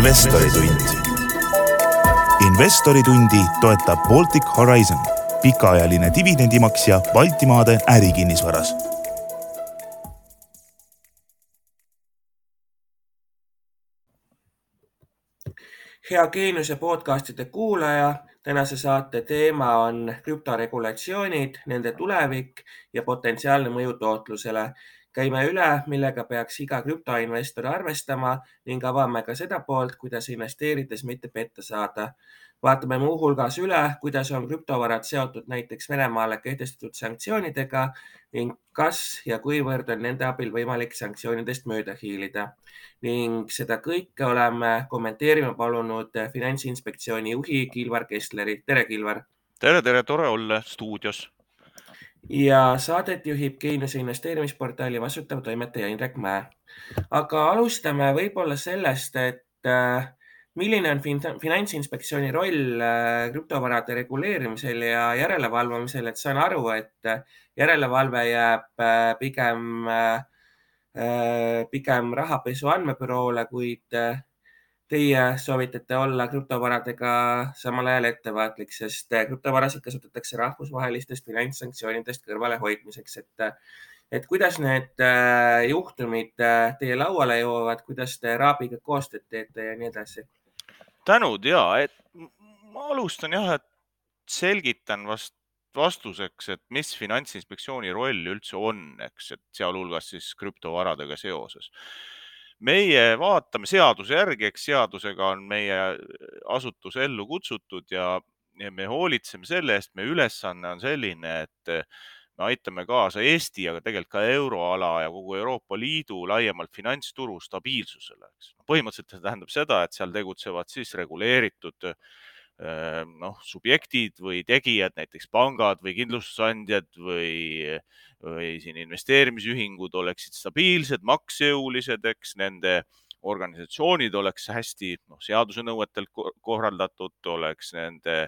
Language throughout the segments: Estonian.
investoritund. investoritundi toetab Baltic Horizon, pikaajaline dividendimaksja Baltimaade ärikinnisvaras hea Geeniuse podcastide kuulaja, tänase saate teema on krüptoregulatsioonid, nende tulevik ja potentsiaalne mõju tootlusele. Käime üle, millega peaks iga krüptoinvestor arvestama ning avame ka seda poolt, kuidas investeerides mitte petta saada vaatame muuhulgas üle, kuidas on krüptovarad seotud näiteks Venemaale kehtestatud sanktsioonidega ning kas ja kuivõrd on nende abil võimalik sanktsioonidest mööda hiilida. ning seda kõike oleme kommenteerima palunud Finantsinspektsiooni juhi Kilvar Kessleri. tere, Kilvar. tere, tere, tore olla stuudios. Ja saadet juhib Geeniuse investeerimisportaali vastutav toimetaja Indrek Mäe. aga alustame võib-olla sellest, et äh, milline on Finantsinspektsiooni roll äh, krüptovarade reguleerimisel ja järelevalvamisel, et saan aru, et äh, järelevalve jääb pigem, pigem rahapesu andmebüroole, kuid teie soovitate olla krüptovaradega samal ajal ettevaatlik, sest krüptovarasid kasutatakse rahvusvahelistest finantssanktsioonidest kõrvalehoidmiseks, et et kuidas need juhtumid teie lauale jõuavad, kuidas te RAB-iga koostööd teete ja nii edasi tänud ja, et ma alustan jah, et selgitan vast vastuseks, et mis Finantsinspektsiooni roll üldse on, eks, et sealhulgas siis krüptovaradega seoses. Meie vaatame seaduse järgi, eks seadusega on meie asutus ellu kutsutud ja, ja me hoolitseme selle eest, meie ülesanne on selline, et me aitame kaasa Eesti, aga tegelikult ka euroala ja kogu Euroopa Liidu laiemalt finantsturu stabiilsusele, eks. põhimõtteliselt see tähendab seda, et seal tegutsevad siis reguleeritud eh, noh, subjektid või tegijad, näiteks pangad või kindlustusandjad või, või siin investeerimisühingud oleksid stabiilsed, maksejõulised, eks nende organisatsioonid oleks hästi noh, seaduse nõuetel korraldatud, oleks nende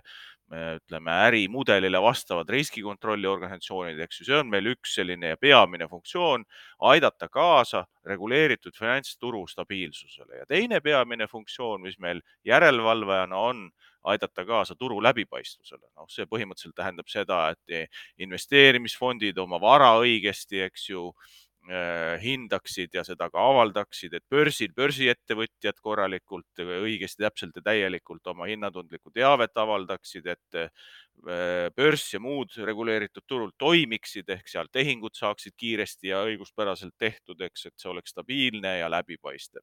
ütleme, ärimudelile vastavad riskikontrolli organisatsioonid, eks ju, see on meil üks selline peamine funktsioon, aidata kaasa reguleeritud finantsturu stabiilsusele. Ja teine peamine funktsioon, mis meil järelevalvajana on, aidata kaasa turu läbipaistvusele. noh, see põhimõtteliselt tähendab seda, et investeerimisfondid oma vara õigesti, eks ju, hindaksid ja seda ka avaldaksid, et börsil börsiettevõtjad korralikult, õigesti, täpselt ja täielikult oma hinnatundlikku teavet avaldaksid, et äh, börs ja muud reguleeritud turul toimiksid ehk seal tehingud saaksid kiiresti ja õiguspäraselt tehtud, eks, et see oleks stabiilne ja läbipaistev.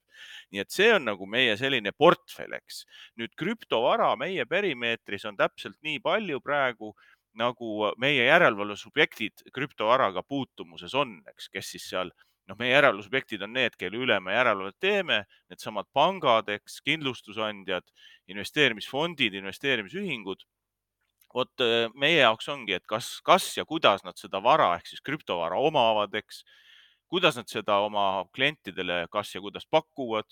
nii et see on nagu meie selline portfell, eks. nüüd krüptovara meie perimeetris on täpselt nii palju praegu nagu meie järelevalvesubjektid krüptovaraga puutumuses on, eks, kes siis seal noh, meie järelevalvesubjektid on need, kelle üle me järelevalvet teeme, needsamad pangad, eks, kindlustusandjad, investeerimisfondid, investeerimisühingud. vot meie jaoks ongi, et kas, kas ja kuidas nad seda vara ehk siis krüptovara omavad, eks, kuidas nad seda oma klientidele, kas ja kuidas pakuvad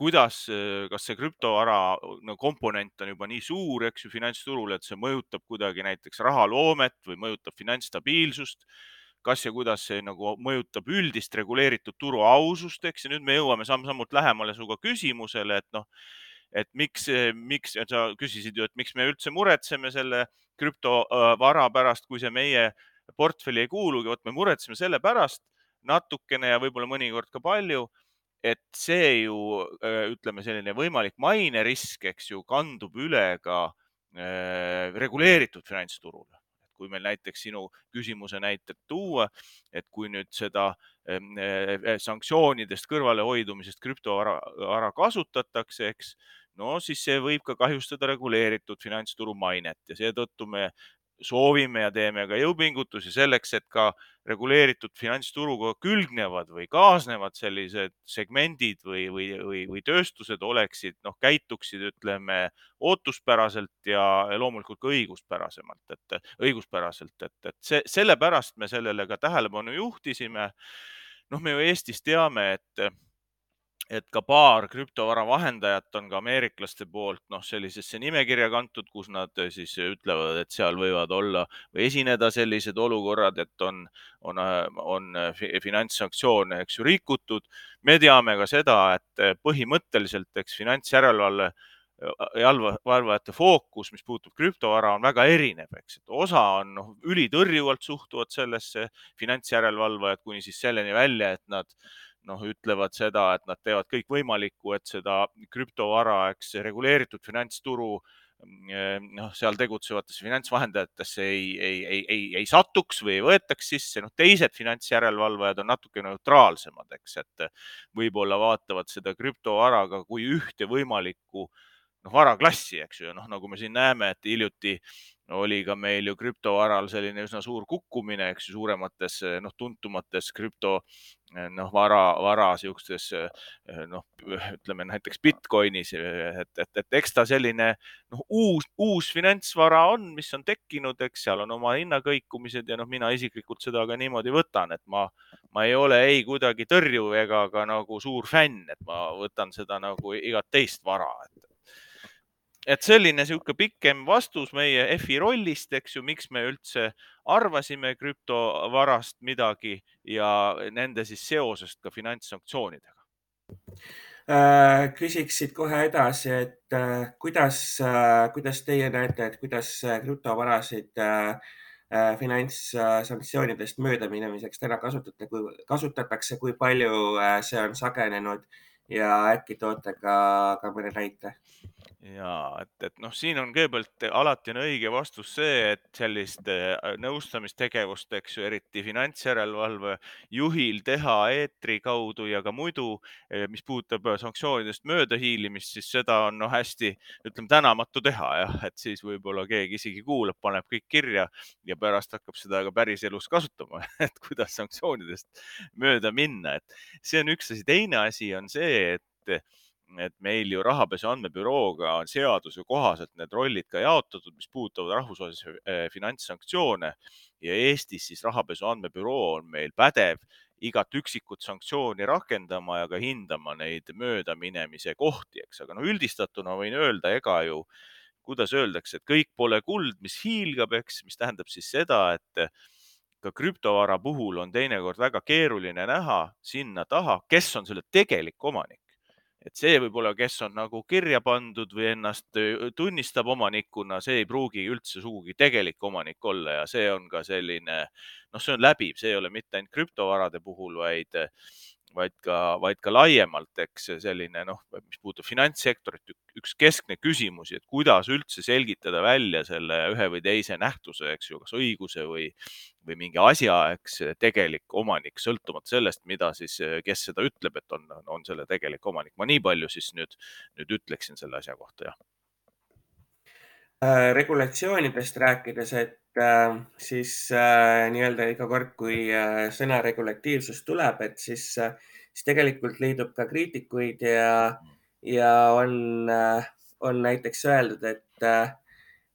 kuidas, kas see krüptovara no, komponent on juba nii suur, eks ju, finantsturul, et see mõjutab kuidagi näiteks rahaloomet või mõjutab finantsstabiilsust. kas ja kuidas see nagu mõjutab üldist reguleeritud turu ausust, eks? Ja nüüd me jõuame samm-sammult lähemale sinuga küsimusele, et noh, et miks, miks, sa küsisid ju, et miks me üldse muretseme selle krüptovara pärast, kui see meie portfelli ei kuulugi, vot me muretseme selle pärast natukene ja võib-olla mõnikord ka palju et see ju ütleme, selline võimalik mainerisk, eks ju, kandub üle ka äh, reguleeritud finantsturule. kui meil näiteks sinu küsimuse näited tuua, et kui nüüd seda äh, sanktsioonidest kõrvalehoidumisest krüptovara kasutatakse, eks, no siis see võib ka kahjustada reguleeritud finantsturu mainet ja seetõttu me soovime ja teeme ka jõupingutusi selleks, et ka reguleeritud finantsturuga külgnevad või kaasnevad sellised segmendid või, või, või, või tööstused oleksid, noh, käituksid, ütleme ootuspäraselt ja loomulikult ka õiguspärasemalt, et õiguspäraselt, et, et see, sellepärast me sellele ka tähelepanu juhtisime. noh, me ju Eestis teame, et et ka paar krüptovara vahendajat on ka ameeriklaste poolt noh, sellisesse nimekirja kantud, kus nad siis ütlevad, et seal võivad olla või esineda sellised olukorrad, et on, on, on finantssanktsioone, eks ju, rikutud. me teame ka seda, et põhimõtteliselt, eks finantsjärelevalve valvajate fookus, mis puutub krüptovara, on väga erinev, eks, et osa on noh, ülitõrjuvalt suhtuvad sellesse finantsjärelevalvajad kuni siis selleni välja, et nad noh, ütlevad seda, et nad teevad kõik võimalikku, et seda krüptovara, eks reguleeritud finantsturu noh, seal tegutsevatesse finantsvahendajatesse ei, ei, ei, ei, ei satuks või ei võetaks sisse. noh, teised finantsjärelevalvajad on natuke neutraalsemad, eks, et võib-olla vaatavad seda krüptovara ka kui ühte võimalikku noh, varaklassi, eks ju, noh, nagu me siin näeme, et hiljuti oli ka meil ju krüptovaral selline üsna suur kukkumine, eks ju, suuremates noh, tuntumates krüpto noh, vara, vara siukestes noh, ütleme näiteks Bitcoinis, et, et, et eks ta selline noh, uus, uus finantsvara on, mis on tekkinud, eks seal on oma hinnakõikumised ja noh, mina isiklikult seda ka niimoodi võtan, et ma, ma ei ole ei kuidagi tõrjuv ega ka nagu suur fänn, et ma võtan seda nagu igat teist vara, et et selline niisugune pikem vastus meie FI rollist, eks ju, miks me üldse arvasime krüptovarast midagi ja nende siis seosest ka finantssanktsioonidega. Äh, küsiksid kohe edasi, et äh, kuidas, äh, kuidas teie näete, et kuidas krüptovarasid finantssanktsioonidest möödaminemiseks täna kasutate, kasutatakse, kui palju see on sagenenud ja äkki toote ka, ka mõne näite? Ja et, et noh, siin on kõigepealt alati on õige vastus see, et sellist äh, nõustamistegevust, eks ju, eriti finantsjärelevalve juhil teha eetri kaudu ja ka muidu, äh, mis puudutab äh, sanktsioonidest möödahiilimist, siis seda on noh, hästi ütleme tänamatu teha jah, et siis võib-olla keegi isegi kuulab, paneb kõik kirja ja pärast hakkab seda ka päriselus kasutama, et kuidas sanktsioonidest mööda minna, et see on üks asi. teine asi on see, et et meil ju rahapesu andmebürooga on seaduse kohaselt need rollid ka jaotatud, mis puudutavad rahvusvahelisi eh, finantssanktsioone. Ja Eestis siis rahapesu andmebüroo on meil pädev igat üksikut sanktsiooni rakendama ja ka hindama neid möödaminemise kohti, eks, aga no üldistatuna võin öelda, ega ju, kuidas öeldakse, et kõik pole kuld, mis hiilgab, eks, mis tähendab siis seda, et ka krüptovara puhul on teinekord väga keeruline näha sinna taha, kes on selle tegelik omanik et see võib-olla, kes on nagu kirja pandud või ennast tunnistab omanikuna, see ei pruugi üldse sugugi tegelik omanik olla ja see on ka selline, noh, see on läbiv, see ei ole mitte ainult krüptovarade puhul, vaid vaid ka, vaid ka laiemalt, eks selline noh, mis puudutab finantssektorit, üks keskne küsimusi, et kuidas üldse selgitada välja selle ühe või teise nähtuse, eks ju, kas õiguse või, või mingi asja, eks tegelik omanik, sõltumata sellest, mida siis, kes seda ütleb, et on, on selle tegelik omanik. ma nii palju siis nüüd, nüüd ütleksin selle asja kohta, jah regulatsioonidest rääkides, et äh, siis äh, nii-öelda iga kord, kui äh, sõna regulatiivsus tuleb, et siis äh,, siis tegelikult leidub ka kriitikuid ja, ja on äh,, on näiteks öeldud, et äh,,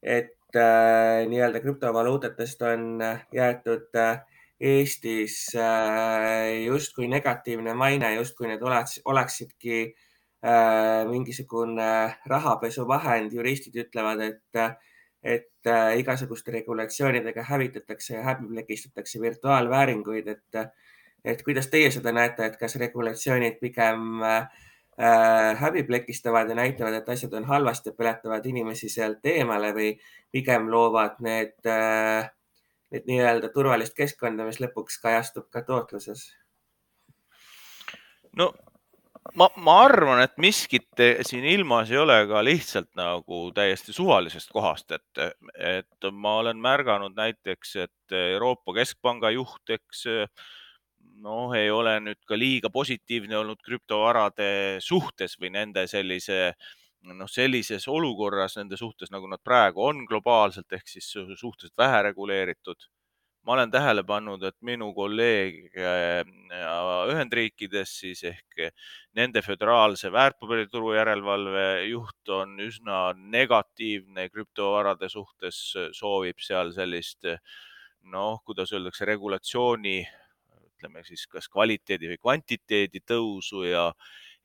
et äh, nii-öelda krüptovaluutatest on äh, jäetud äh, Eestis äh, justkui negatiivne maine, justkui need oleks, oleksidki äh, mingisugune rahapesuvahend. juristid ütlevad, et, et äh, igasuguste regulatsioonidega hävitatakse ja häbiplekistatakse virtuaalvääringuid, et, et kuidas teie seda näete, et kas regulatsioonid pigem äh, häbiplekistavad ja näitavad, et asjad on halvasti peletavad inimesi sealt eemale või pigem loovad need äh, et nii-öelda turvalist keskkonda, mis lõpuks kajastub ka tootluses? no ma, ma arvan, et miskit siin ilmas ei ole ka lihtsalt nagu täiesti suvalisest kohast, et, et ma olen märganud näiteks, et Euroopa Keskpanga juht, eks noh, ei ole nüüd ka liiga positiivne olnud krüptovarade suhtes või nende sellise noh, sellises olukorras nende suhtes, nagu nad praegu on globaalselt ehk siis suhteliselt vähe reguleeritud ma olen tähele pannud, et minu kolleeg äh, Ühendriikides siis ehk nende föderaalse väärtpaberituru järelevalve juht on üsna negatiivne krüptovarade suhtes, soovib seal sellist noh, kuidas öeldakse, regulatsiooni ütleme siis kas kvaliteedi või kvantiteedi tõusu ja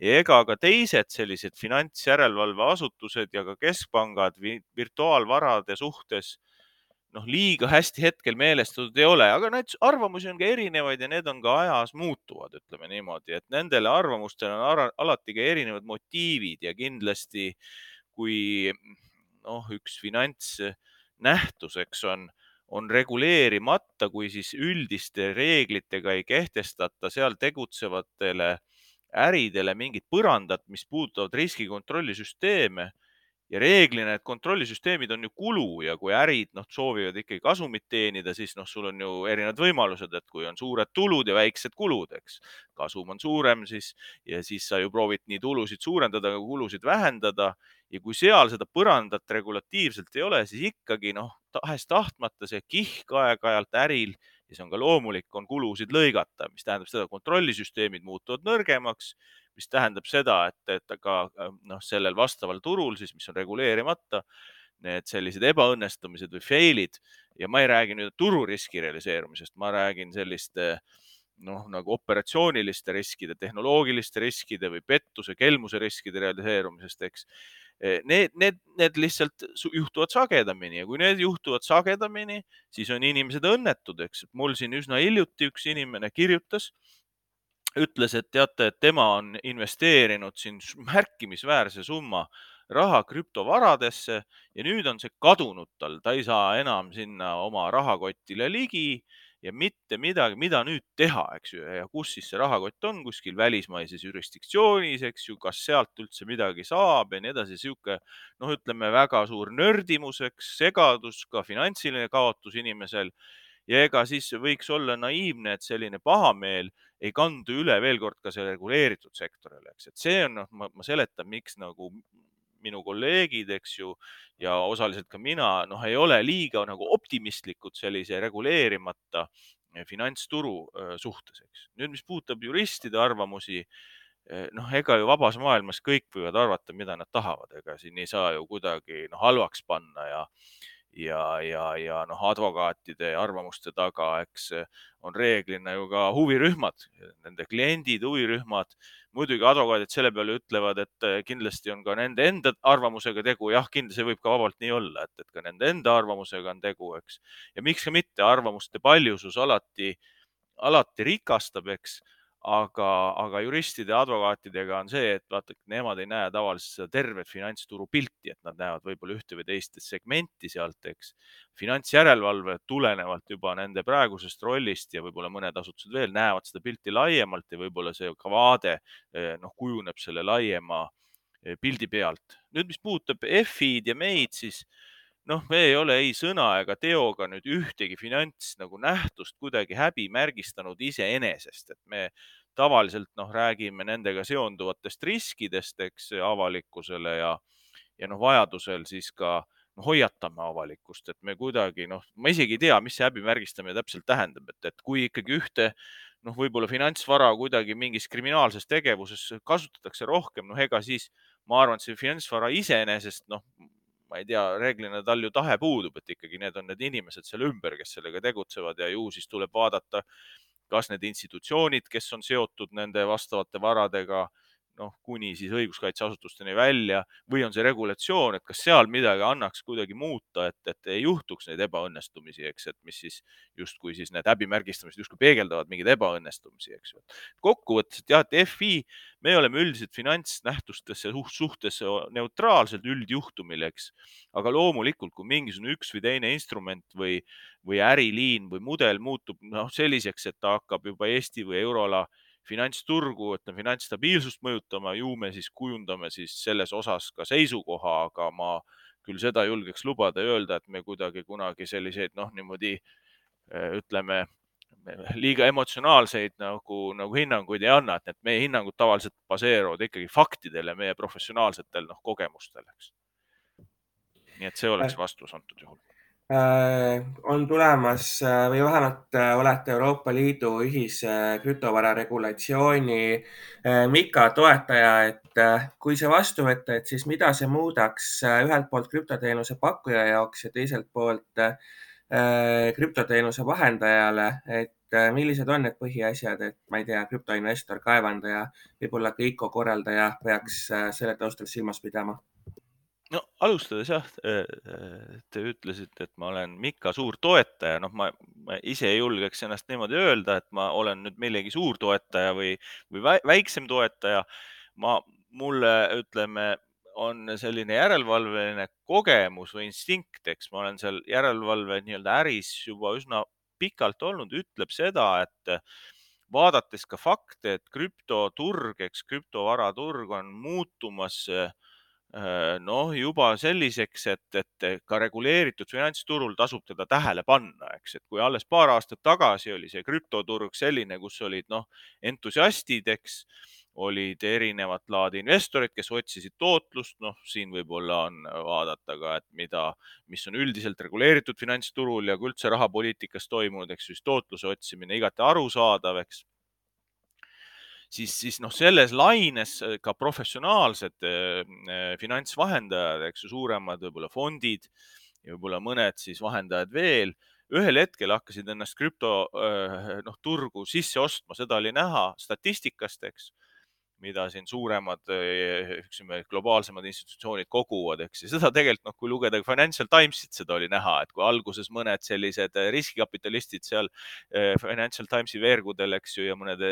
ja ega ka teised sellised finantsjärelevalveasutused ja ka keskpangad virtuaalvarade suhtes noh, liiga hästi hetkel meelestatud ei ole, aga neid arvamusi on ka erinevaid ja need on ka ajas muutuvad, ütleme niimoodi, et nendele arvamustele on alati ka erinevad motiivid ja kindlasti kui noh, üks finantsnähtus, eks on, on reguleerimata, kui siis üldiste reeglitega ei kehtestata seal tegutsevatele äridele mingit põrandat, mis puudutavad riskikontrollisüsteeme ja reeglina need kontrollisüsteemid on ju kulu ja kui ärid noh, soovivad ikkagi kasumit teenida, siis noh, sul on ju erinevad võimalused, et kui on suured tulud ja väiksed kulud, eks. kasum on suurem siis ja siis sa ju proovid nii tulusid suurendada kui kulusid vähendada ja kui seal seda põrandat regulatiivselt ei ole, siis ikkagi noh, tahes-tahtmata see kihk aeg-ajalt äril ja see on ka loomulik, on kulusid lõigata, mis tähendab seda, kontrollisüsteemid muutuvad nõrgemaks mis tähendab seda, et, et ka noh, sellel vastaval turul siis, mis on reguleerimata, need sellised ebaõnnestumised või fail'id ja ma ei räägi nüüd tururiski realiseerumisest, ma räägin selliste noh, nagu operatsiooniliste riskide, tehnoloogiliste riskide või pettuse, kelmuse riskide realiseerumisest, eks. Need, need, need lihtsalt juhtuvad sagedamini ja kui need juhtuvad sagedamini, siis on inimesed õnnetud, eks. mul siin üsna hiljuti üks inimene kirjutas ütles, et teate, et tema on investeerinud siin märkimisväärse summa raha krüptovaradesse ja nüüd on see kadunud tal, ta ei saa enam sinna oma rahakotile ligi ja mitte midagi, mida nüüd teha, eks ju, ja kus siis see rahakott on, kuskil välismaises jurisdiktsioonis, eks ju, kas sealt üldse midagi saab ja nii edasi, sihuke noh, ütleme väga suur nördimus, eks, segadus, ka finantsiline kaotus inimesel ja ega siis võiks olla naiivne, et selline pahameel ei kandu üle veel kord ka selle reguleeritud sektorile, eks, et see on, noh, ma seletan, miks nagu minu kolleegid, eks ju, ja osaliselt ka mina, noh, ei ole liiga nagu optimistlikud sellise reguleerimata finantsturu suhtes, eks. nüüd, mis puudutab juristide arvamusi, noh, ega ju vabas maailmas kõik võivad arvata, mida nad tahavad, ega siin ei saa ju kuidagi noh, halvaks panna ja ja, ja, ja noh, advokaatide arvamuste taga, eks on reeglina ju ka huvirühmad, nende kliendid, huvirühmad. muidugi advokaadid selle peale ütlevad, et kindlasti on ka nende enda arvamusega tegu. jah, kindlasti võib ka vabalt nii olla, et, et ka nende enda arvamusega on tegu, eks. ja miks ka mitte, arvamuste paljusus alati, alati rikastab, eks aga, aga juristide advokaatidega on see, et vaata, nemad ei näe tavaliselt seda tervet finantsturu pilti, et nad näevad võib-olla ühte või teist segmenti sealt, eks. finantsjärelevalve tulenevalt juba nende praegusest rollist ja võib-olla mõned asutused veel näevad seda pilti laiemalt ja võib-olla see ka vaade eh, noh, kujuneb selle laiema eh, pildi pealt. nüüd, mis puudutab F-id ja meid, siis noh, me ei ole ei sõna ega teoga nüüd ühtegi finants nagu nähtust kuidagi häbimärgistanud iseenesest, et me tavaliselt noh, räägime nendega seonduvatest riskidest, eks avalikkusele ja, ja noh, vajadusel siis ka no, hoiatame avalikkust, et me kuidagi noh, ma isegi ei tea, mis see häbimärgistamine täpselt tähendab, et, et kui ikkagi ühte noh, võib-olla finantsvara kuidagi mingis kriminaalses tegevuses kasutatakse rohkem, noh, ega siis ma arvan, et see finantsvara iseenesest noh, ma ei tea, reeglina tal ju tahe puudub, et ikkagi need on need inimesed seal ümber, kes sellega tegutsevad ja ju siis tuleb vaadata, kas need institutsioonid, kes on seotud nende vastavate varadega noh, kuni siis õiguskaitseasutusteni välja või on see regulatsioon, et kas seal midagi annaks kuidagi muuta, et, et ei juhtuks neid ebaõnnestumisi, eks, et mis siis justkui siis need häbimärgistamised justkui peegeldavad mingeid ebaõnnestumisi, eks ju. kokkuvõttes, et jah, et FI, me oleme üldiselt finantsnähtustesse suhtes neutraalsed üldjuhtumil, eks, aga loomulikult, kui mingisugune üks või teine instrument või, või äriliin või mudel muutub noh, selliseks, et ta hakkab juba Eesti või euroala finantsturgu, ütleme finantsstabiilsust mõjutama, ju me siis kujundame siis selles osas ka seisukoha, aga ma küll seda julgeks lubada ja öelda, et me kuidagi kunagi selliseid noh, niimoodi eh, ütleme liiga emotsionaalseid nagu, nagu hinnanguid ei anna, et need meie hinnangud tavaliselt baseeruvad ikkagi faktidel ja meie professionaalsetel noh, kogemustel, eks. nii et see oleks vastus antud juhul Äh, on tulemas äh, või vähemalt äh, olete Euroopa Liidu ühise krüptovara regulatsiooni MiCA toetaja, et kui see vastu võtta, et siis mida see muudaks ühelt poolt krüptoteenuse pakkuja jaoks ja teiselt poolt krüptoteenuse vahendajale, et äh, millised on need põhiasjad, et ma ei tea, krüptoinvestor, kaevandaja, võib-olla ka ICO korraldaja peaks selle taustal silmas pidama? No alustades jah, te ütlesite, et ma olen Mika suur toetaja, noh, ma, ma ise ei julgeks ennast niimoodi öelda, et ma olen nüüd millegi suur toetaja või, või väiksem toetaja. ma, mulle ütleme, on selline järelevalveline kogemus või instinkt, eks ma olen seal järelevalve nii-öelda äris juba üsna pikalt olnud, ütleb seda, et vaadates ka fakte, et krüptoturg, eks krüptovaraturg on muutumas äh, Äh, noh, juba selliseks, et, et ka reguleeritud finantsturul tasub teda tähele panna, eks, et kui alles paar aastat tagasi oli see krüptoturg selline, kus olid noh, entusiastid, eks, olid erinevat laadi investorid, kes otsisid tootlust, noh, siin võib-olla on vaadata ka, et mida, mis on üldiselt reguleeritud finantsturul ja ka üldse rahapoliitikas toimunud, eks siis tootluse otsimine igati arusaadav, eks siis, siis noh, selles laines äh, ka professionaalsed äh, äh, finantsvahendajad, eks ju, suuremad võib-olla fondid ja võib-olla mõned siis vahendajad veel, ühel hetkel hakkasid ennast krüpto noh, turgu sisse ostma, seda oli näha statistikast, eks mida siin suuremad, ütleme, globaalsemad institutsioonid koguvad, eks ja seda tegelikult noh, kui lugeda Financial Timesit, seda oli näha, et kui alguses mõned sellised riskikapitalistid seal Financial Timesi veergudel, eks ju, ja mõned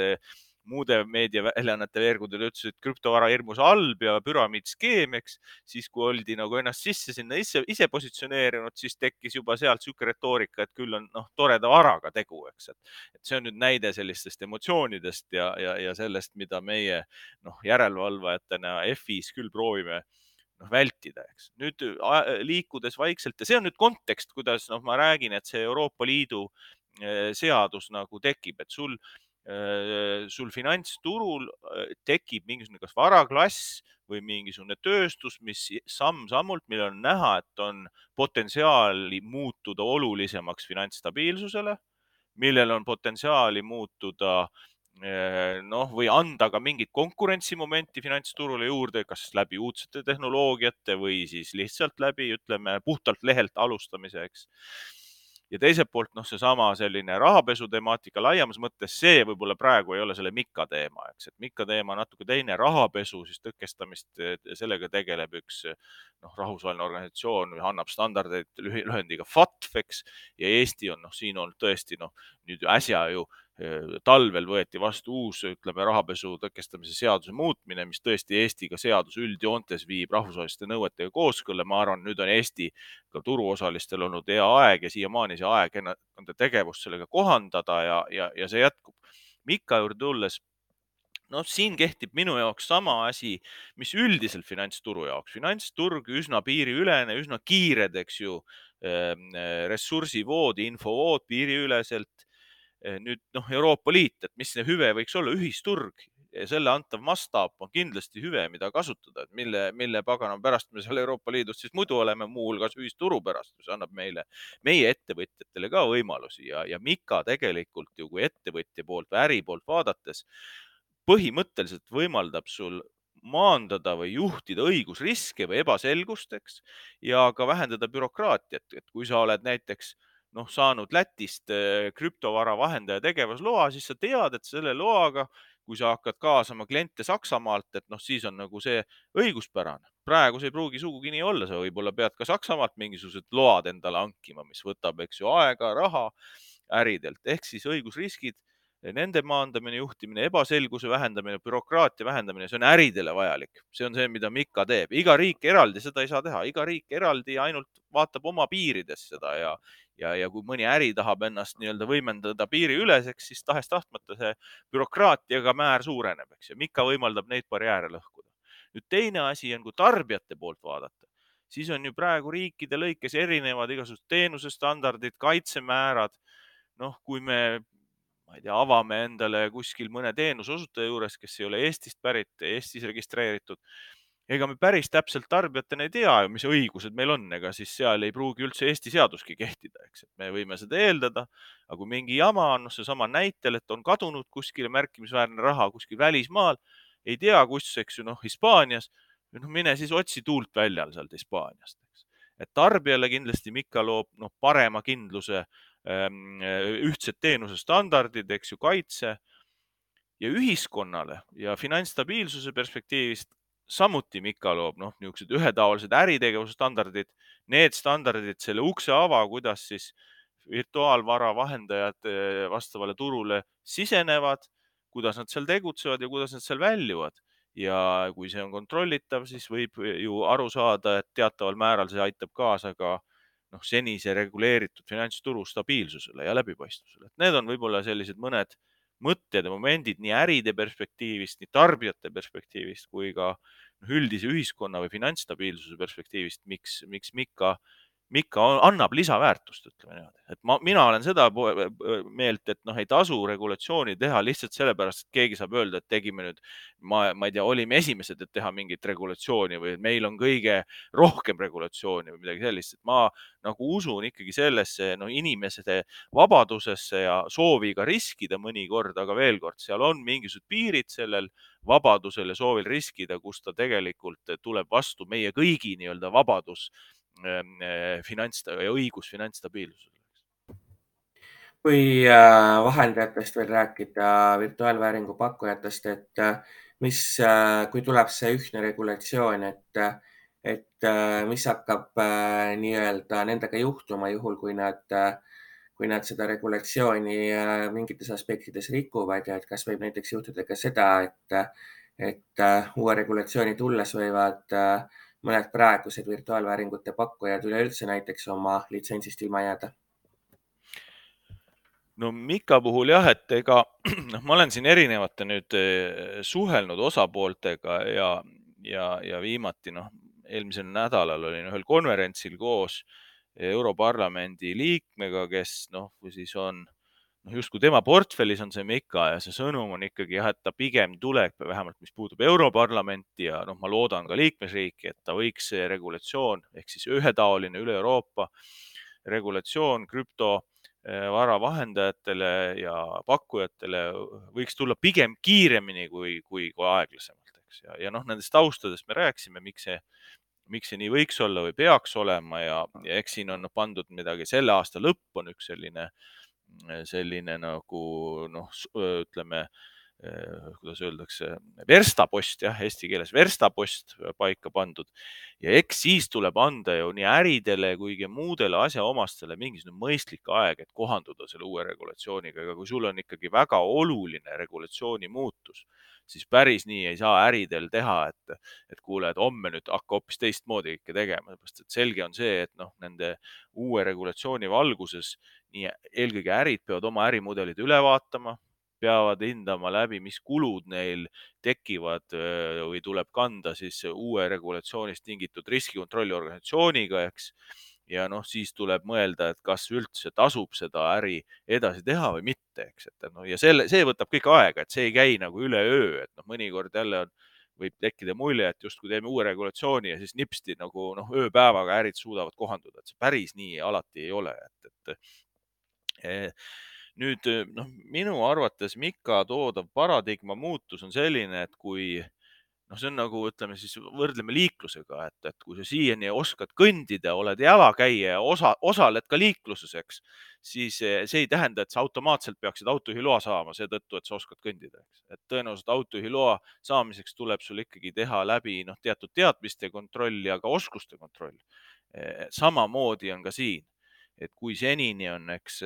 muude meediaväljaannete veergudel ütlesid, et krüptovara hirmus halb ja püramiidskeem, eks. siis, kui oldi nagu ennast sisse sinna ise, ise positsioneerinud, siis tekkis juba sealt sihuke retoorika, et küll on noh, toreda varaga tegu, eks, et, et see on nüüd näide sellistest emotsioonidest ja, ja, ja sellest, mida meie noh, järelevalvajatena FI-s küll proovime noh, vältida, eks. nüüd liikudes vaikselt ja see on nüüd kontekst, kuidas noh, ma räägin, et see Euroopa Liidu eh, seadus nagu tekib, et sul sul finantsturul äh, tekib mingisugune kas varaklass või mingisugune tööstus, mis samm-sammult, millel on näha, et on potentsiaali muutuda olulisemaks finantsstabiilsusele, millel on potentsiaali muutuda äh, noh, või anda ka mingit konkurentsimomenti finantsturule juurde, kas läbi uudsete tehnoloogiate või siis lihtsalt läbi, ütleme puhtalt lehelt alustamise, eks ja teiselt poolt noh, seesama selline rahapesu temaatika laiemas mõttes, see võib-olla praegu ei ole selle Mika teema, eks, et Mika teema natuke teine, rahapesu siis tõkestamist, sellega tegeleb üks noh, rahvusvaheline organisatsioon, annab standardeid lühendiga FATF, eks, ja Eesti on noh, siin olnud tõesti noh, nüüd äsja ju talvel võeti vastu uus, ütleme, rahapesu tõkestamise seaduse muutmine, mis tõesti Eestiga seadus üldjoontes viib rahvusvaheliste nõuetega kooskõlla. ma arvan, nüüd on Eesti ka turuosalistel olnud hea aeg ja siiamaani see aeg enda tegevust sellega kohandada ja, ja, ja see jätkub. Mika juurde tulles noh, siin kehtib minu jaoks sama asi, mis üldiselt finantsturu jaoks. finantsturg üsna piiriülene, üsna kiired, eks ju, ehm, ressursivood, infovood piiriüleselt nüüd noh, Euroopa Liit, et mis see hüve võiks olla, ühisturg selle antav mastaap on kindlasti hüve, mida kasutada, et mille, mille pagana pärast me seal Euroopa Liidus siis muidu oleme, muuhulgas ühisturu pärast, mis annab meile, meie ettevõtjatele ka võimalusi ja, ja Mika tegelikult ju kui ettevõtja poolt või äri poolt vaadates põhimõtteliselt võimaldab sul maandada või juhtida õigusriske või ebaselgust, eks, ja ka vähendada bürokraatiat, et kui sa oled näiteks noh, saanud Lätist äh, krüptovara vahendaja tegevusloa, siis sa tead, et selle loaga, kui sa hakkad kaasama kliente Saksamaalt, et noh, siis on nagu see õiguspärane. praegu see ei pruugi sugugi nii olla, sa võib-olla pead ka Saksamaalt mingisugused load endale hankima, mis võtab, eks ju, aega, raha äridelt ehk siis õigusriskid nende maandamine, juhtimine, ebaselguse vähendamine, bürokraatia vähendamine, see on äridele vajalik. see on see, mida Mika teeb. iga riik eraldi seda ei saa teha, iga riik eraldi ainult vaatab oma piirides seda ja, ja, ja kui mõni äri tahab ennast nii-öelda võimendada piiriüleseks, siis tahes-tahtmata see bürokraatiaga määr suureneb, eks ju. Mika võimaldab neid barjääre lõhkuda. nüüd teine asi on, kui tarbijate poolt vaadata, siis on ju praegu riikide lõikes erinevad igasugused teenusestandardid, kaitsemäärad. noh, kui me ma ei tea, avame endale kuskil mõne teenuseosutaja juures, kes ei ole Eestist pärit, Eestis registreeritud. Ega me päris täpselt tarbijatena ei tea ju, mis õigused meil on, ega siis seal ei pruugi üldse Eesti seaduski kehtida, eks, et me võime seda eeldada. aga kui mingi jama on, noh, seesama näitel, et on kadunud kuskile märkimisväärne raha kuskil välismaal, ei tea, kus, eks ju, noh, Hispaanias, noh, mine siis otsi tuult väljal sealt Hispaaniast, eks. et tarbijale kindlasti Mika loob, noh, parema kindluse ähm, ühtsed teenusestandardid, eks ju, kaitse ja ühiskonnale ja finantsstabiilsuse perspektiivist samuti Mika loob noh, niisugused ühetaolised äritegevuse standardid, need standardid, selle ukse ava, kuidas siis virtuaalvara vahendajad eh, vastavale turule sisenevad, kuidas nad seal tegutsevad ja kuidas nad seal väljuvad ja kui see on kontrollitav, siis võib ju aru saada, et teataval määral see aitab kaasa ka noh, senise reguleeritud finantsturu stabiilsusele ja läbipaistvusele. Need on võib-olla sellised mõned mõtted ja momendid nii äride perspektiivist, nii tarbijate perspektiivist kui ka noh, üldise ühiskonna või finantsstabiilsuse perspektiivist, miks, miks Mika Mika annab lisaväärtust, ütleme niimoodi, et ma, mina olen seda meelt, et noh, ei tasu regulatsiooni teha lihtsalt sellepärast, et keegi saab öelda, et tegime nüüd, ma, ma ei tea, olime esimesed, et teha mingit regulatsiooni või meil on kõige rohkem regulatsiooni või midagi sellist, et ma nagu usun ikkagi sellesse no inimeste vabadusesse ja soovi ka riskida mõnikord, aga veel kord, seal on mingisugused piirid sellel vabadusel ja soovil riskida, kus ta tegelikult tuleb vastu meie kõigi nii-öelda vabadus finants ja õigus finantsstabiilsusele. kui äh, vahendajatest veel rääkida, virtuaalvääringu pakkujatest, et äh, mis, kui tuleb see ühtne regulatsioon, et, et mis hakkab nii-öelda nendega juhtuma, juhul kui nad, kui nad seda regulatsiooni mingites aspektides rikuvad ja et kas võib näiteks juhtuda ka seda, et, et uue regulatsiooni tulles võivad äh, mõned praegused virtuaalvääringute pakkujad üleüldse näiteks oma litsentsist ilma jääda? no Mika puhul jah, et ega noh, ma olen siin erinevate nüüd eh, suhelnud osapooltega ja, ja, ja viimati noh, eelmisel nädalal olin ühel konverentsil koos Europarlamendi liikmega, kes noh, siis on noh, justkui tema portfellis on see Mika ja see sõnum on ikkagi jah, et ta pigem tuleb, vähemalt mis puudub Europarlamenti ja noh, ma loodan ka liikmesriiki, et ta võiks see regulatsioon ehk siis ühetaoline üle Euroopa regulatsioon krüptovara eh, vahendajatele ja pakkujatele võiks tulla pigem kiiremini kui, kui, kui aeglasemalt, eks. ja, ja noh, nendest taustadest me rääkisime, miks see miks see nii võiks olla või peaks olema ja, ja eks siin on pandud midagi, selle aasta lõpp on üks selline äh, selline nagu noh, ütleme, kuidas öeldakse, verstapost jah, eesti keeles verstapost paika pandud. Ja eks siis tuleb anda ju nii äridele kui ka muudele asjaomastele mingisugune mõistlik aeg, et kohanduda selle uue regulatsiooniga, aga kui sul on ikkagi väga oluline regulatsiooni muutus, siis päris nii ei saa äridel teha, et, et kuule, et homme nüüd hakka hoopis teistmoodi kõike tegema, sellepärast et selge on see, et noh, nende uue regulatsiooni valguses nii eelkõige ärid peavad oma ärimudelid üle vaatama, peavad hindama läbi, mis kulud neil tekivad või tuleb kanda siis uue regulatsioonist tingitud riskikontrolli organisatsiooniga, eks. Ja noh, siis tuleb mõelda, et kas üldse tasub seda äri edasi teha või mitte, eks, et noh, ja selle, see võtab kõik aega, et see ei käi nagu üleöö, et noh, mõnikord jälle on, võib tekkida mulje, et justkui teeme uue regulatsiooni ja siis nipsti nagu noh, ööpäevaga ärid suudavad kohanduda, et see päris nii alati ei ole, et, et nüüd noh, minu arvates Mika toodav paradigma muutus on selline, et kui noh, see on nagu ütleme siis võrdleme liiklusega, et, et kui sa siiani oskad kõndida, oled jalakäija ja osa, osaled ka liikluses, eks, siis eh, see ei tähenda, et sa automaatselt peaksid autojuhiloa saama seetõttu, et sa oskad kõndida, eks. et tõenäoliselt autojuhiloa saamiseks tuleb sul ikkagi teha läbi noh, teatud teadmiste kontroll ja ka oskuste kontroll. Eh, samamoodi on ka siin, et kui senini on, eks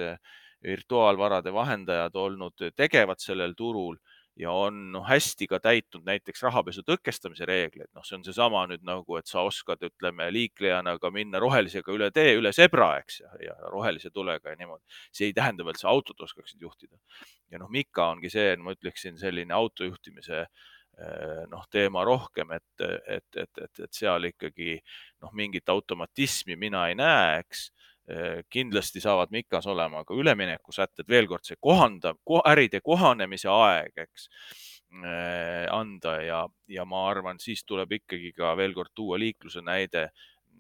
virtuaalvarade vahendajad olnud tegevad sellel turul ja on noh, hästi ka täitnud näiteks rahapesu tõkestamise reegleid, noh, see on seesama nüüd nagu, et sa oskad, ütleme liiklejana ka minna rohelisega üle tee, üle zebra, eks ja, ja rohelise tulega ja niimoodi. see ei tähenda veel, et sa autot oskaksid juhtida. ja noh, Mika ongi see, ma ütleksin selline autojuhtimise eh, noh, teema rohkem, et, et, et, et, et seal ikkagi noh, mingit automatismi mina ei näe, eks Äh, kindlasti saavad MIKAs olema ka üleminekusätted, veel kord see kohandav, äride kohanemise aeg, eks, äh, anda ja, ja ma arvan, siis tuleb ikkagi ka veel kord tuua liikluse näide,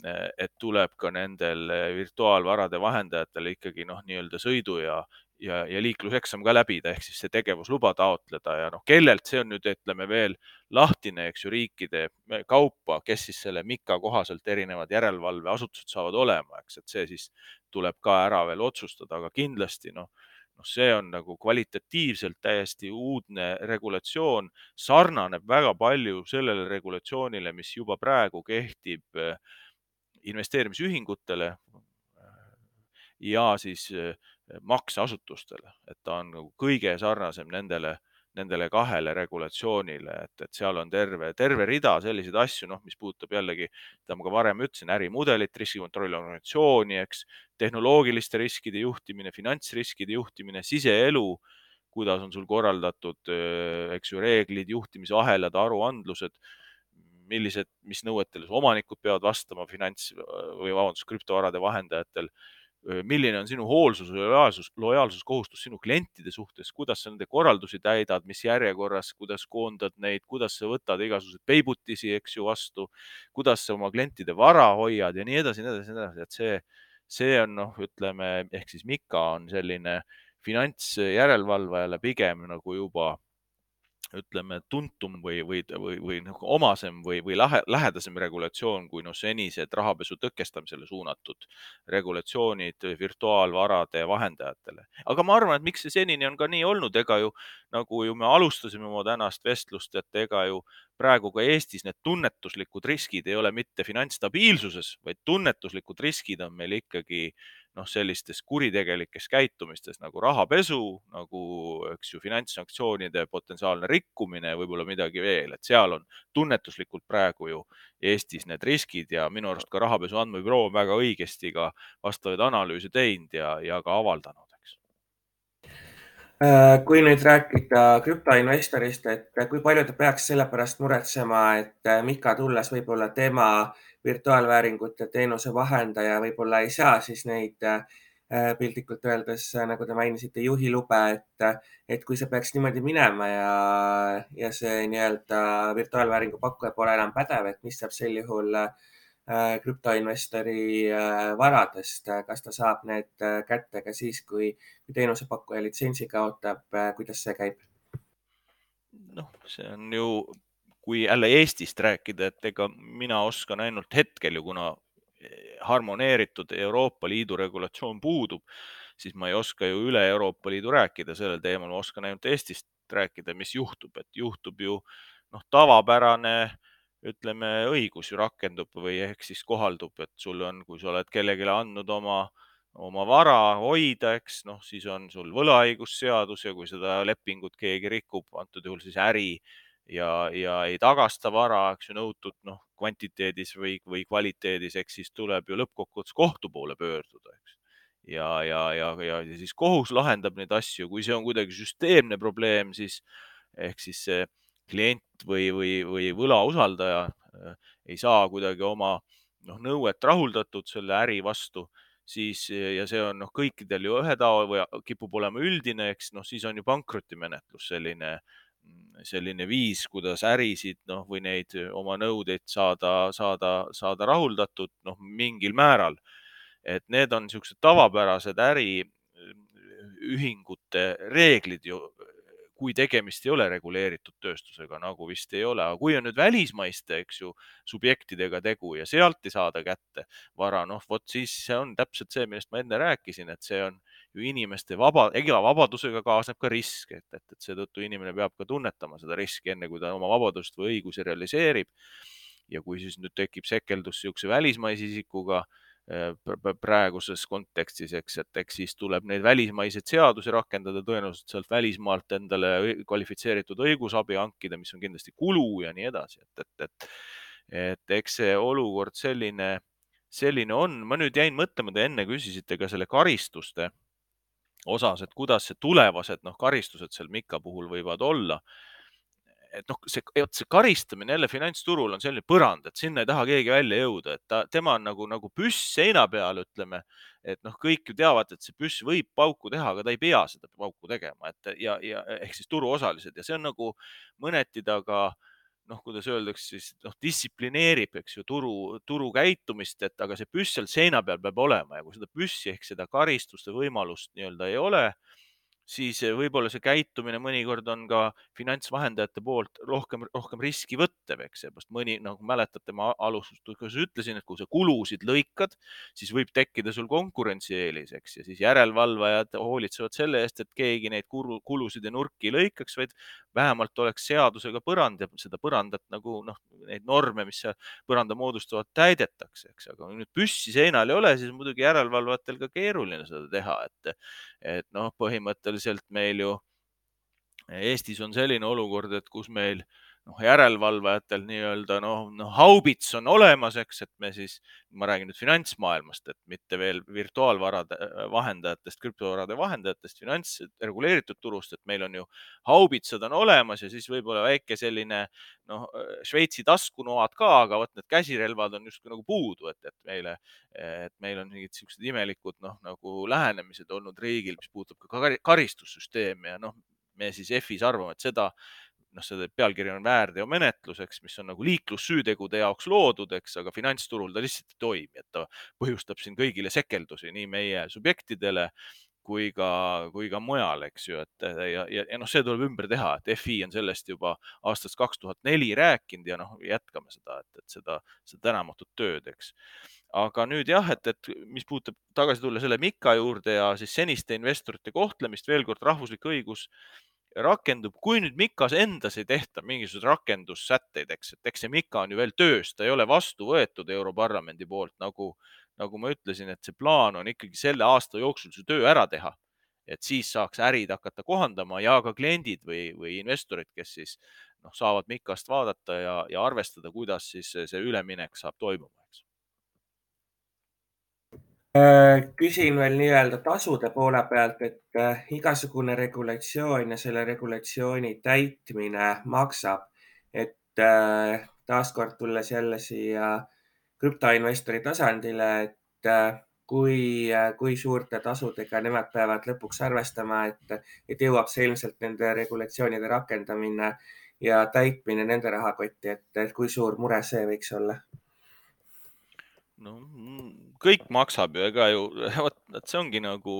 äh, et tuleb ka nendel virtuaalvarade vahendajatel ikkagi noh, nii-öelda sõidu ja, ja, ja liikluseksam ka läbida, ehk siis see tegevusluba taotleda ja noh, kellelt see on nüüd, ütleme veel lahtine, eks ju, riikide kaupa, kes siis selle MIKA kohaselt erinevad järelevalveasutused saavad olema, eks, et see siis tuleb ka ära veel otsustada, aga kindlasti noh, noh, see on nagu kvalitatiivselt täiesti uudne regulatsioon, sarnaneb väga palju sellele regulatsioonile, mis juba praegu kehtib äh, investeerimisühingutele ja siis äh, makseasutustele, et ta on nagu kõige sarnasem nendele, nendele kahele regulatsioonile, et, et seal on terve, terve rida selliseid asju, noh, mis puudutab jällegi, mida ma ka varem ütlesin, ärimudelit, riskikontrolli organisatsiooni, eks, tehnoloogiliste riskide juhtimine, finantsriskide juhtimine, siseelu, kuidas on sul korraldatud, eks ju, reeglid, juhtimisahelad, aruandlused millised, mis nõuetele omanikud peavad vastama finants või vabandust, krüptovarade vahendajatel milline on sinu hoolsus, lojaalsus, lojaalsuskohustus sinu klientide suhtes, kuidas sa nende korraldusi täidad, mis järjekorras, kuidas koondad neid, kuidas sa võtad igasuguseid peibutisi, eks ju, vastu, kuidas sa oma klientide vara hoiad? Ja nii edasi, nii edasi, nii edasi, et see, see on noh, ütleme ehk siis Mika on selline finantsjärelevalvajale pigem nagu juba ütleme, tuntum või, või, või, või nagu omasem või, või lahe, lähedasem regulatsioon kui noh, senised rahapesu tõkestamisele suunatud regulatsioonid virtuaalvarade vahendajatele. aga ma arvan, et miks see senini on ka nii olnud, ega ju nagu ju me alustasime oma tänast vestlust, et ega ju praegu ka Eestis need tunnetuslikud riskid ei ole mitte finantsstabiilsuses, vaid tunnetuslikud riskid on meil ikkagi noh, sellistes kuritegelikes käitumistes nagu rahapesu, nagu eks ju, finantssanktsioonide potentsiaalne rikkumine võib-olla midagi veel, et seal on tunnetuslikult praegu ju Eestis need riskid ja minu arust ka rahapesu andmebüroo on väga õigesti ka vastavaid analüüse teinud ja, ja ka avaldanud eks. Äh, kui nüüd rääkida krüptoinvestorist, et kui palju ta peaks selle pärast muretsema, et Mika tulles võib-olla tema virtuaalvääringute teenuse vahendaja võib-olla ei saa siis neid äh, piltlikult öeldes, nagu te mainisite, juhilube, et, et kui see peaks niimoodi minema ja, ja see nii-öelda virtuaalvääringu pakkuja pole enam pädev, et mis saab sel juhul äh, krüptoinvestori äh, varadest, kas ta saab need kätte ka siis, kui, kui teenusepakkuja litsentsi kaotab, kuidas see käib? noh, see on ju kui jälle Eestist rääkida, et ega mina oskan ainult hetkel ju, kuna eh, harmoneeritud Euroopa Liidu regulatsioon puudub, siis ma ei oska ju üle Euroopa Liidu rääkida sellel teemal, ma oskan ainult Eestist rääkida, mis juhtub, et juhtub ju noh, tavapärane ütleme, õigus ju rakendub või ehk siis kohaldub, et sul on, kui sa oled kellelegi andnud oma, oma vara hoida, eks noh, siis on sul võlaõigusseadus ja kui seda lepingut keegi rikub, antud juhul siis äri ja, ja ei tagasta vara, eks ju, nõutud noh, kvantiteedis või, või kvaliteedis, eks siis tuleb ju lõppkokkuvõttes kohtu poole pöörduda, eks. ja, ja, ja, ja, siis kohus lahendab neid asju, kui see on kuidagi süsteemne probleem, siis ehk siis see klient või, või, või võlausaldaja äh, ei saa kuidagi oma noh, nõuet rahuldatud selle äri vastu, siis ja see on noh, kõikidel ju ühetaoline või kipub olema üldine, eks noh, siis on ju pankrotimenetlus selline äh, selline viis, kuidas ärisid noh, või neid oma nõudeid saada, saada, saada rahuldatud noh, mingil määral. et need on niisugused tavapärased äriühingute reeglid ju, kui tegemist ei ole reguleeritud tööstusega, nagu vist ei ole, aga kui on nüüd välismaiste, eks ju, subjektidega tegu ja sealt ei saada kätte vara, noh, vot siis see on täpselt see, millest ma enne rääkisin, et see on ju inimeste vaba, iga vabadusega kaasneb ka risk, et, et, et seetõttu inimene peab ka tunnetama seda riski, enne kui ta oma vabadust või õigusi realiseerib. ja kui siis nüüd tekib sekeldus niisuguse välismaise isikuga äh, praeguses kontekstis, eks, et eks siis tuleb neid välismaiseid seadusi rakendada, tõenäoliselt sealt välismaalt endale kvalifitseeritud õigusabi hankida, mis on kindlasti kulu ja nii edasi, et, et, et, et eks see olukord selline, selline on. ma nüüd jäin mõtlema, te enne küsisite ka selle karistuste osas, et kuidas see tulevased noh, karistused seal Mika puhul võivad olla. et noh, see, vot see karistamine jälle finantsturul on selline põrand, et sinna ei taha keegi välja jõuda, et ta, tema on nagu, nagu püss seina peal, ütleme, et noh, kõik ju teavad, et see püss võib pauku teha, aga ta ei pea seda pauku tegema, et ja, ja ehk siis turuosalised ja see on nagu mõneti ta ka äh, noh, kuidas öeldakse siis noh, distsiplineerib, eks ju, turu, turu käitumist, et aga see püss seal seina peal peab olema ja kui seda püssi ehk seda karistuste võimalust nii-öelda ei ole, siis eh, võib-olla see käitumine mõnikord on ka finantsvahendajate poolt rohkem, rohkem riski võttev, eks, seepärast mõni, nagu mäletate, ma alustuseks ütlesin, et kui sa kulusid lõikad, siis võib tekkida sul konkurentsieelis, eks, ja siis järelevalvajad hoolitsevad selle eest, et keegi neid kulusid ja nurki ei lõikaks, vaid vähemalt oleks seadusega põrand ja seda põrandat nagu noh, neid norme, mis seal põranda moodustavad, täidetakse, eks, aga kui nüüd püssi seinal ei ole, siis muidugi järelevalvajatel ka keeruline seda teha, et, et noh, põhimõtteliselt meil ju Eestis on selline olukord, et kus meil noh, järelevalvajatel nii-öelda noh, noh, haubits on olemas, eks, et me siis, ma räägin nüüd finantsmaailmast, et mitte veel virtuaalvarade äh, vahendajatest, krüptovarade vahendajatest, finants reguleeritud turust, et meil on ju haubitsad on olemas ja siis võib-olla väike selline noh, Šveitsi taskunoad ka, aga vot need käsirelvad on justkui nagu puudu, et, et meile, et meil on mingid siuksed imelikud noh, nagu lähenemised olnud riigil, mis puudutab ka karistussüsteemi ja noh, me siis EF-is arvame, et seda noh, selle pealkiri on väärteomenetluseks, mis on nagu liiklussüütegude jaoks loodud, eks, aga finantsturul ta lihtsalt ei toimi, et ta põhjustab siin kõigile sekeldusi, nii meie subjektidele kui ka, kui ka mujal, eks ju, et ja, ja, ja noh, see tuleb ümber teha, et FI on sellest juba aastast kaks tuhat neli rääkinud ja noh, jätkame seda, et, et seda, seda tänamatut tööd, eks. aga nüüd jah, et, et mis puudutab tagasi tulla selle Mika juurde ja siis seniste investorite kohtlemist, veel kord rahvuslik õigus rakendub, kui nüüd Mikas endas ei tehta mingisuguseid rakendussätteid, eks, et eks see Mika on ju veel töös, ta ei ole vastu võetud Europarlamendi poolt, nagu, nagu ma ütlesin, et see plaan on ikkagi selle aasta jooksul see töö ära teha. et siis saaks ärid hakata kohandama ja ka kliendid või, või investorid, kes siis noh, saavad Mikast vaadata ja, ja arvestada, kuidas siis see üleminek saab toimuma, küsin veel nii-öelda tasude poole pealt, et äh, igasugune regulatsioon ja selle regulatsiooni täitmine maksab, et äh, taaskord tulles jälle siia krüptoinvestori tasandile, et kui, kui suurte tasudega nemad peavad lõpuks arvestama, et, et jõuab see ilmselt nende regulatsioonide rakendamine ja täitmine nende rahakotti, et kui suur mure see võiks olla? No kõik maksab ju, ega ju, vot, vot see ongi nagu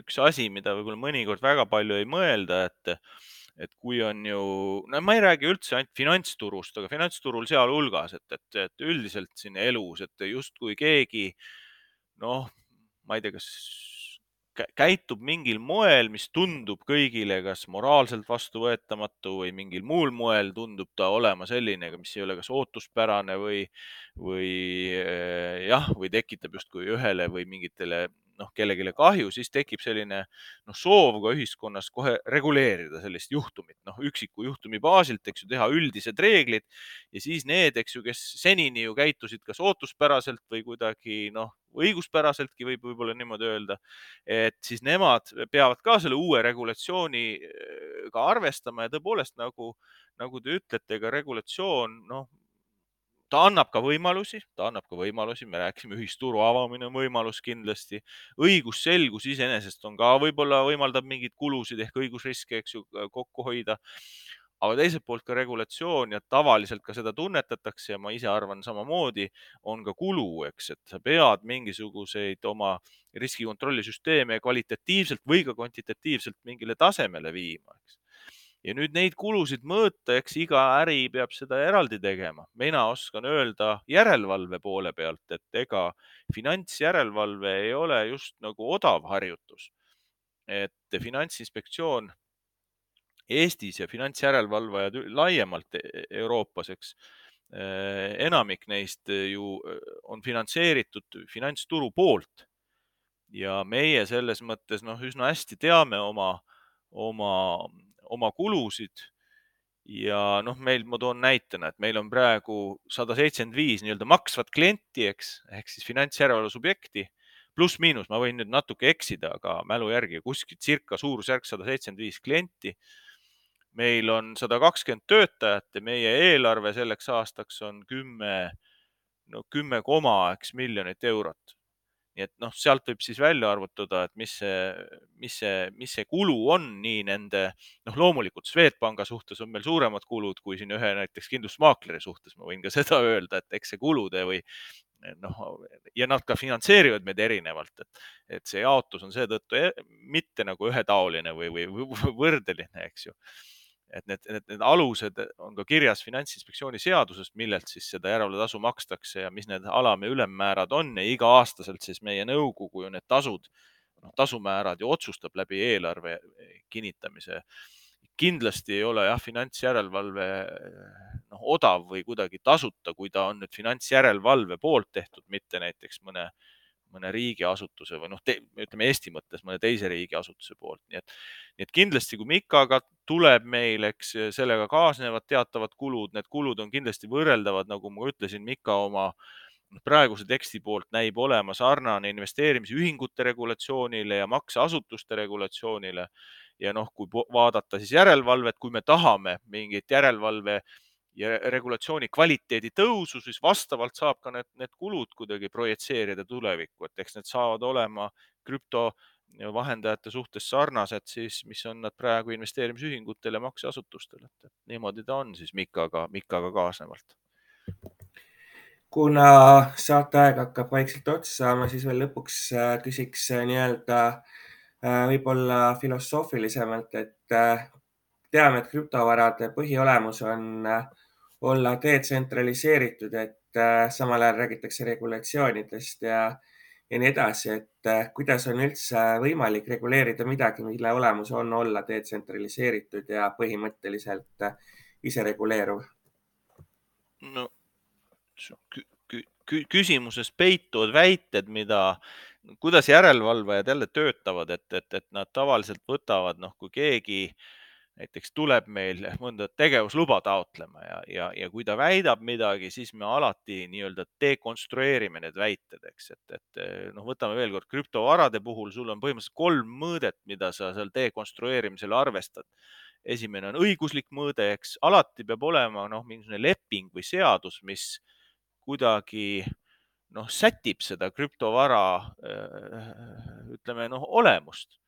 üks asi, mida võib-olla mõnikord väga palju ei mõelda, et, et kui on ju, no ma ei räägi üldse ainult finantsturust, aga finantsturul sealhulgas, et, et, et üldiselt siin elus, et justkui keegi noh, ma ei tea, kas käitub mingil moel, mis tundub kõigile kas moraalselt vastuvõetamatu või mingil muul moel tundub ta olema selline, mis ei ole kas ootuspärane või, või eh, jah, või tekitab justkui ühele või mingitele noh, kellelegi kahju, siis tekib selline noh, soov ka ühiskonnas kohe reguleerida sellist juhtumit, noh, üksiku juhtumi baasilt, eks ju, teha üldised reeglid ja siis need, eks ju, kes senini ju käitusid kas ootuspäraselt või kuidagi noh, õiguspäraseltki võib võib-olla niimoodi öelda, et siis nemad peavad ka selle uue regulatsiooniga arvestama ja tõepoolest nagu, nagu te ütlete, ega regulatsioon noh, ta annab ka võimalusi, ta annab ka võimalusi, me rääkisime, ühisturu avamine on võimalus kindlasti. õigusselgus iseenesest on ka võib-olla võimaldab mingeid kulusid ehk õigusriske, eks ju, kokku hoida. aga teiselt poolt ka regulatsioon ja tavaliselt ka seda tunnetatakse ja ma ise arvan samamoodi, on ka kulu, eks, et sa pead mingisuguseid oma riskikontrollisüsteeme kvalitatiivselt või ka kvantitatiivselt mingile tasemele viima, eks ja nüüd neid kulusid mõõta, eks iga äri peab seda eraldi tegema. mina oskan öelda järelevalve poole pealt, et ega finantsjärelevalve ei ole just nagu odav harjutus. et Finantsinspektsioon Eestis ja finantsjärelevalvajad laiemalt e-, Euroopas, eks eh, enamik neist ju eh, on finantseeritud finantsturu poolt ja meie selles mõttes noh, üsna hästi teame oma, oma oma kulusid ja noh, meil, ma toon näitena, et meil on praegu sada seitsekümmend viis nii-öelda maksvat klienti, eks, ehk siis finantsjärelevalve subjekti, pluss-miinus, ma võin nüüd natuke eksida, aga mälu järgi kuskil circa suurusjärk sada seitsekümmend viis klienti. meil on sada kakskümmend töötajat ja meie eelarve selleks aastaks on kümme, no kümme koma, eks miljonit eurot nii et noh, sealt võib siis välja arvutada, et mis see, mis see, mis see kulu on nii nende, noh, loomulikult Swedbanka suhtes on meil suuremad kulud kui siin ühe näiteks kindlustusmaakleri suhtes, ma võin ka seda öelda, et eks see kulude või noh, ja nad ka finantseerivad meid erinevalt, et, et see jaotus on seetõttu e-, mitte nagu ühetaoline või, või võrdeline, eks ju et need, need, need alused on ka kirjas Finantsinspektsiooni seadusest, millelt siis seda järelevalvetasu makstakse ja mis need alam- ja ülemmäärad on ja iga-aastaselt siis meie nõukogu ju need tasud, noh, tasumäärad ju otsustab läbi eelarve kinnitamise. kindlasti ei ole jah, finantsjärelevalve noh, odav või kuidagi tasuta, kui ta on nüüd finantsjärelevalve poolt tehtud, mitte näiteks mõne mõne riigiasutuse või noh, ütleme Eesti mõttes mõne teise riigiasutuse poolt, nii et, nii et kindlasti, kui Mikaga tuleb meil, eks sellega kaasnevad teatavad kulud, need kulud on kindlasti võrreldavad, nagu ma ütlesin, Mika oma praeguse teksti poolt näib olema sarnane investeerimisühingute regulatsioonile ja makseasutuste regulatsioonile. ja noh, kui vaadata siis järelevalvet, kui me tahame mingit järelevalve ja regulatsiooni kvaliteedi tõusu, siis vastavalt saab ka need, need kulud kuidagi projitseerida tulevikku, et eks need saavad olema krüptovahendajate suhtes sarnased siis, mis on nad praegu investeerimisühingutel ja makseasutustel, et niimoodi ta on siis Mikaga, Mikaga kaasnevalt. kuna saateaeg hakkab vaikselt otsa saama, siis veel lõpuks äh, küsiks äh, nii-öelda äh, võib-olla filosoofilisemalt, et teame, et krüptovarade põhiolemus on olla detsentraliseeritud, et äh, samal ajal räägitakse regulatsioonidest ja, ja nii edasi, et äh, kuidas on üldse võimalik reguleerida midagi, mille olemus on olla detsentraliseeritud ja põhimõtteliselt äh, isereguleeruv? no küsimuses peituvad väited, mida, kuidas järelevalvajad jälle töötavad, et, et, et nad tavaliselt võtavad, noh, kui keegi äh, näiteks tuleb meil mõnda tegevusluba taotlema ja, ja, ja kui ta väidab midagi, siis me alati nii-öelda dekonstrueerime need väited, eks, et, et noh, võtame veel kord krüptovarade puhul, sul on põhimõtteliselt kolm mõõdet, mida sa seal dekonstrueerimisel arvestad. esimene on õiguslik mõõde, eks, alati peab olema noh, mingisugune leping või seadus, mis kuidagi noh, sätib seda krüptovara ütleme noh, olemust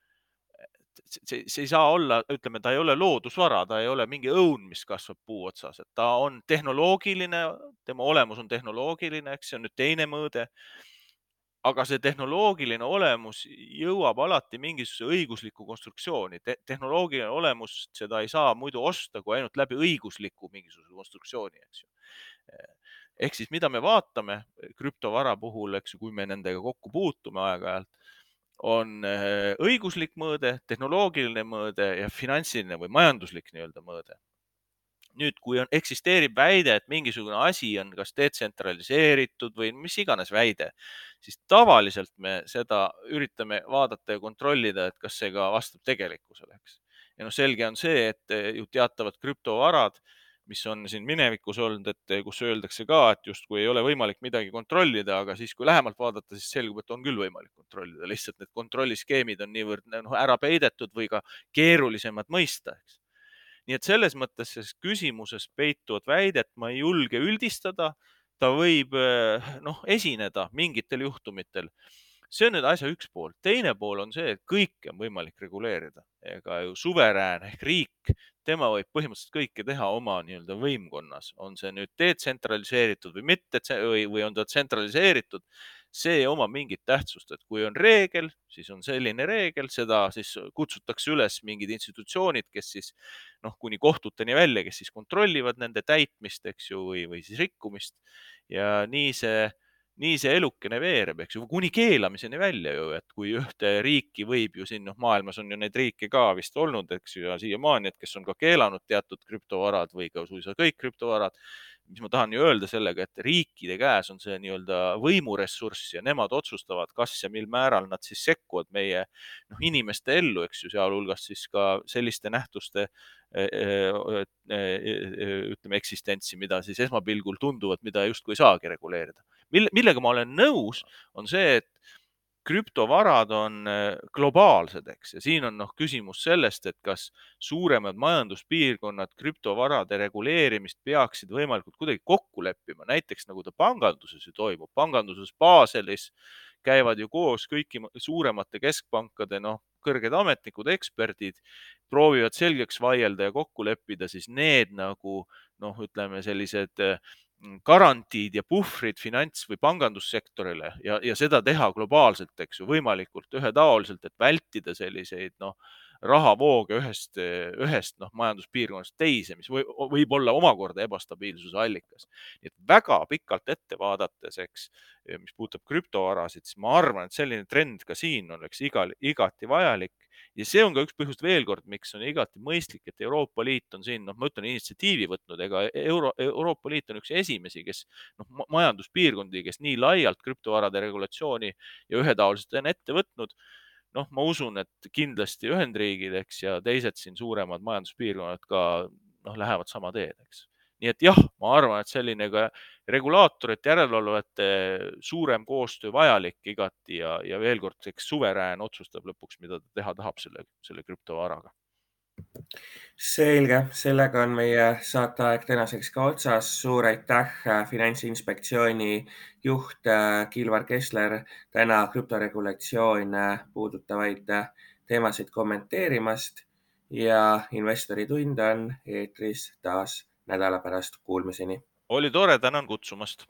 see, see ei saa olla, ütleme, ta ei ole loodusvara, ta ei ole mingi õun, mis kasvab puu otsas, et ta on tehnoloogiline, tema olemus on tehnoloogiline, eks see on nüüd teine mõõde. aga see tehnoloogiline olemus jõuab alati mingisuguse õigusliku konstruktsiooni Te. tehnoloogiline olemus, seda ei saa muidu osta kui ainult läbi õigusliku mingisuguse konstruktsiooni, eks ju ehk siis, mida me vaatame krüptovara puhul, eks ju, kui me nendega kokku puutume aeg-ajalt on eh, õiguslik mõõde, tehnoloogiline mõõde ja finantsiline või majanduslik nii-öelda mõõde. nüüd, kui on, eksisteerib väide, et mingisugune asi on kas detsentraliseeritud või mis iganes väide, siis tavaliselt me seda üritame vaadata ja kontrollida, et kas see ka vastab tegelikkusele, eks. ja noh, selge on see, et eh, ju teatavad krüptovarad mis on siin minevikus olnud, et kus öeldakse ka, et justkui ei ole võimalik midagi kontrollida, aga siis, kui lähemalt vaadata, siis selgub, et on küll võimalik kontrollida, lihtsalt need kontrolliskeemid on niivõrd noh, ära peidetud või ka keerulisemad mõista, eks. nii et selles mõttes selles küsimuses peituvat väidet ma ei julge üldistada. ta võib noh, esineda mingitel juhtumitel see on nüüd asja üks pool. teine pool on see, et kõike on võimalik reguleerida. ega ju suverään ehk riik tema võib põhimõtteliselt kõike teha oma nii-öelda võimkonnas, on see nüüd detsentraliseeritud või mitte või, või on ta tsentraliseeritud, see ei oma mingit tähtsust, et kui on reegel, siis on selline reegel, seda siis kutsutakse üles mingid institutsioonid, kes siis noh, kuni kohtuteni välja, kes siis kontrollivad nende täitmist, eks ju, või, või siis rikkumist ja nii see nii see elukene veereb, eks ju, kuni keelamiseni välja ju, et kui ühte riiki võib ju siin, noh, maailmas on ju neid riike ka vist olnud, eks ju, ja siiamaani, et kes on ka keelanud teatud krüptovarad või ka suisa kõik krüptovarad. mis ma tahan ju öelda sellega, et riikide käes on see nii-öelda võimuressurss ja nemad otsustavad, kas ja mil määral nad siis sekkuvad meie noh, inimeste ellu, eks ju, sealhulgas siis ka selliste nähtuste e, e, e, ütleme eksistentsi, mida siis esmapilgul tunduvad, mida justkui ei saagi reguleerida mille, millega ma olen nõus, on see, et krüptovarad on äh, globaalsed, eks, ja siin on noh, küsimus sellest, et kas suuremad majanduspiirkonnad krüptovarade reguleerimist peaksid võimalikult kuidagi kokku leppima, näiteks nagu ta panganduses ju toimub, panganduses Baselis käivad ju koos kõiki suuremate keskpankade, noh, kõrged ametnikud, eksperdid, proovivad selgeks vaielda ja kokku leppida siis need nagu noh, ütleme sellised garantiid ja puhvrid finants või pangandussektorile ja, ja seda teha globaalselt, eks ju, võimalikult ühetaoliselt, et vältida selliseid noh, rahavooge ühest, ühest noh, majanduspiirkonnast teise, mis või, võib olla omakorda ebastabiilsuse allikas. nii et väga pikalt ette vaadates, eks, mis puudutab krüptovarasid, siis ma arvan, et selline trend ka siin oleks igal, igati vajalik ja see on ka üks põhjus veel kord, miks on igati mõistlik, et Euroopa Liit on siin, noh, ma ütlen, initsiatiivi võtnud, ega Euro, Euroopa Liit on üks esimesi, kes noh, majanduspiirkondi, kes nii laialt krüptovarade regulatsiooni ja ühetaoliselt on ette võtnud noh, ma usun, et kindlasti Ühendriigid, eks, ja teised siin suuremad majanduspiirkonnad ka noh, lähevad sama teed, eks. Nii et jah, ma arvan, et selline ka regulaatorite, järelevalvajate suurem koostöö vajalik igati ja, ja veel kord, eks suverään otsustab lõpuks, mida ta teha tahab selle, selle krüptovaraga selge, sellega on meie saateaeg tänaseks ka otsas. suur aitäh, äh, Finantsinspektsiooni juht äh, Kilvar Kessler täna krüptoregulatsioone puudutavaid äh, teemasid kommenteerimast ja Investori tund on eetris taas nädala pärast. Kuulmiseni. oli tore, tänan kutsumast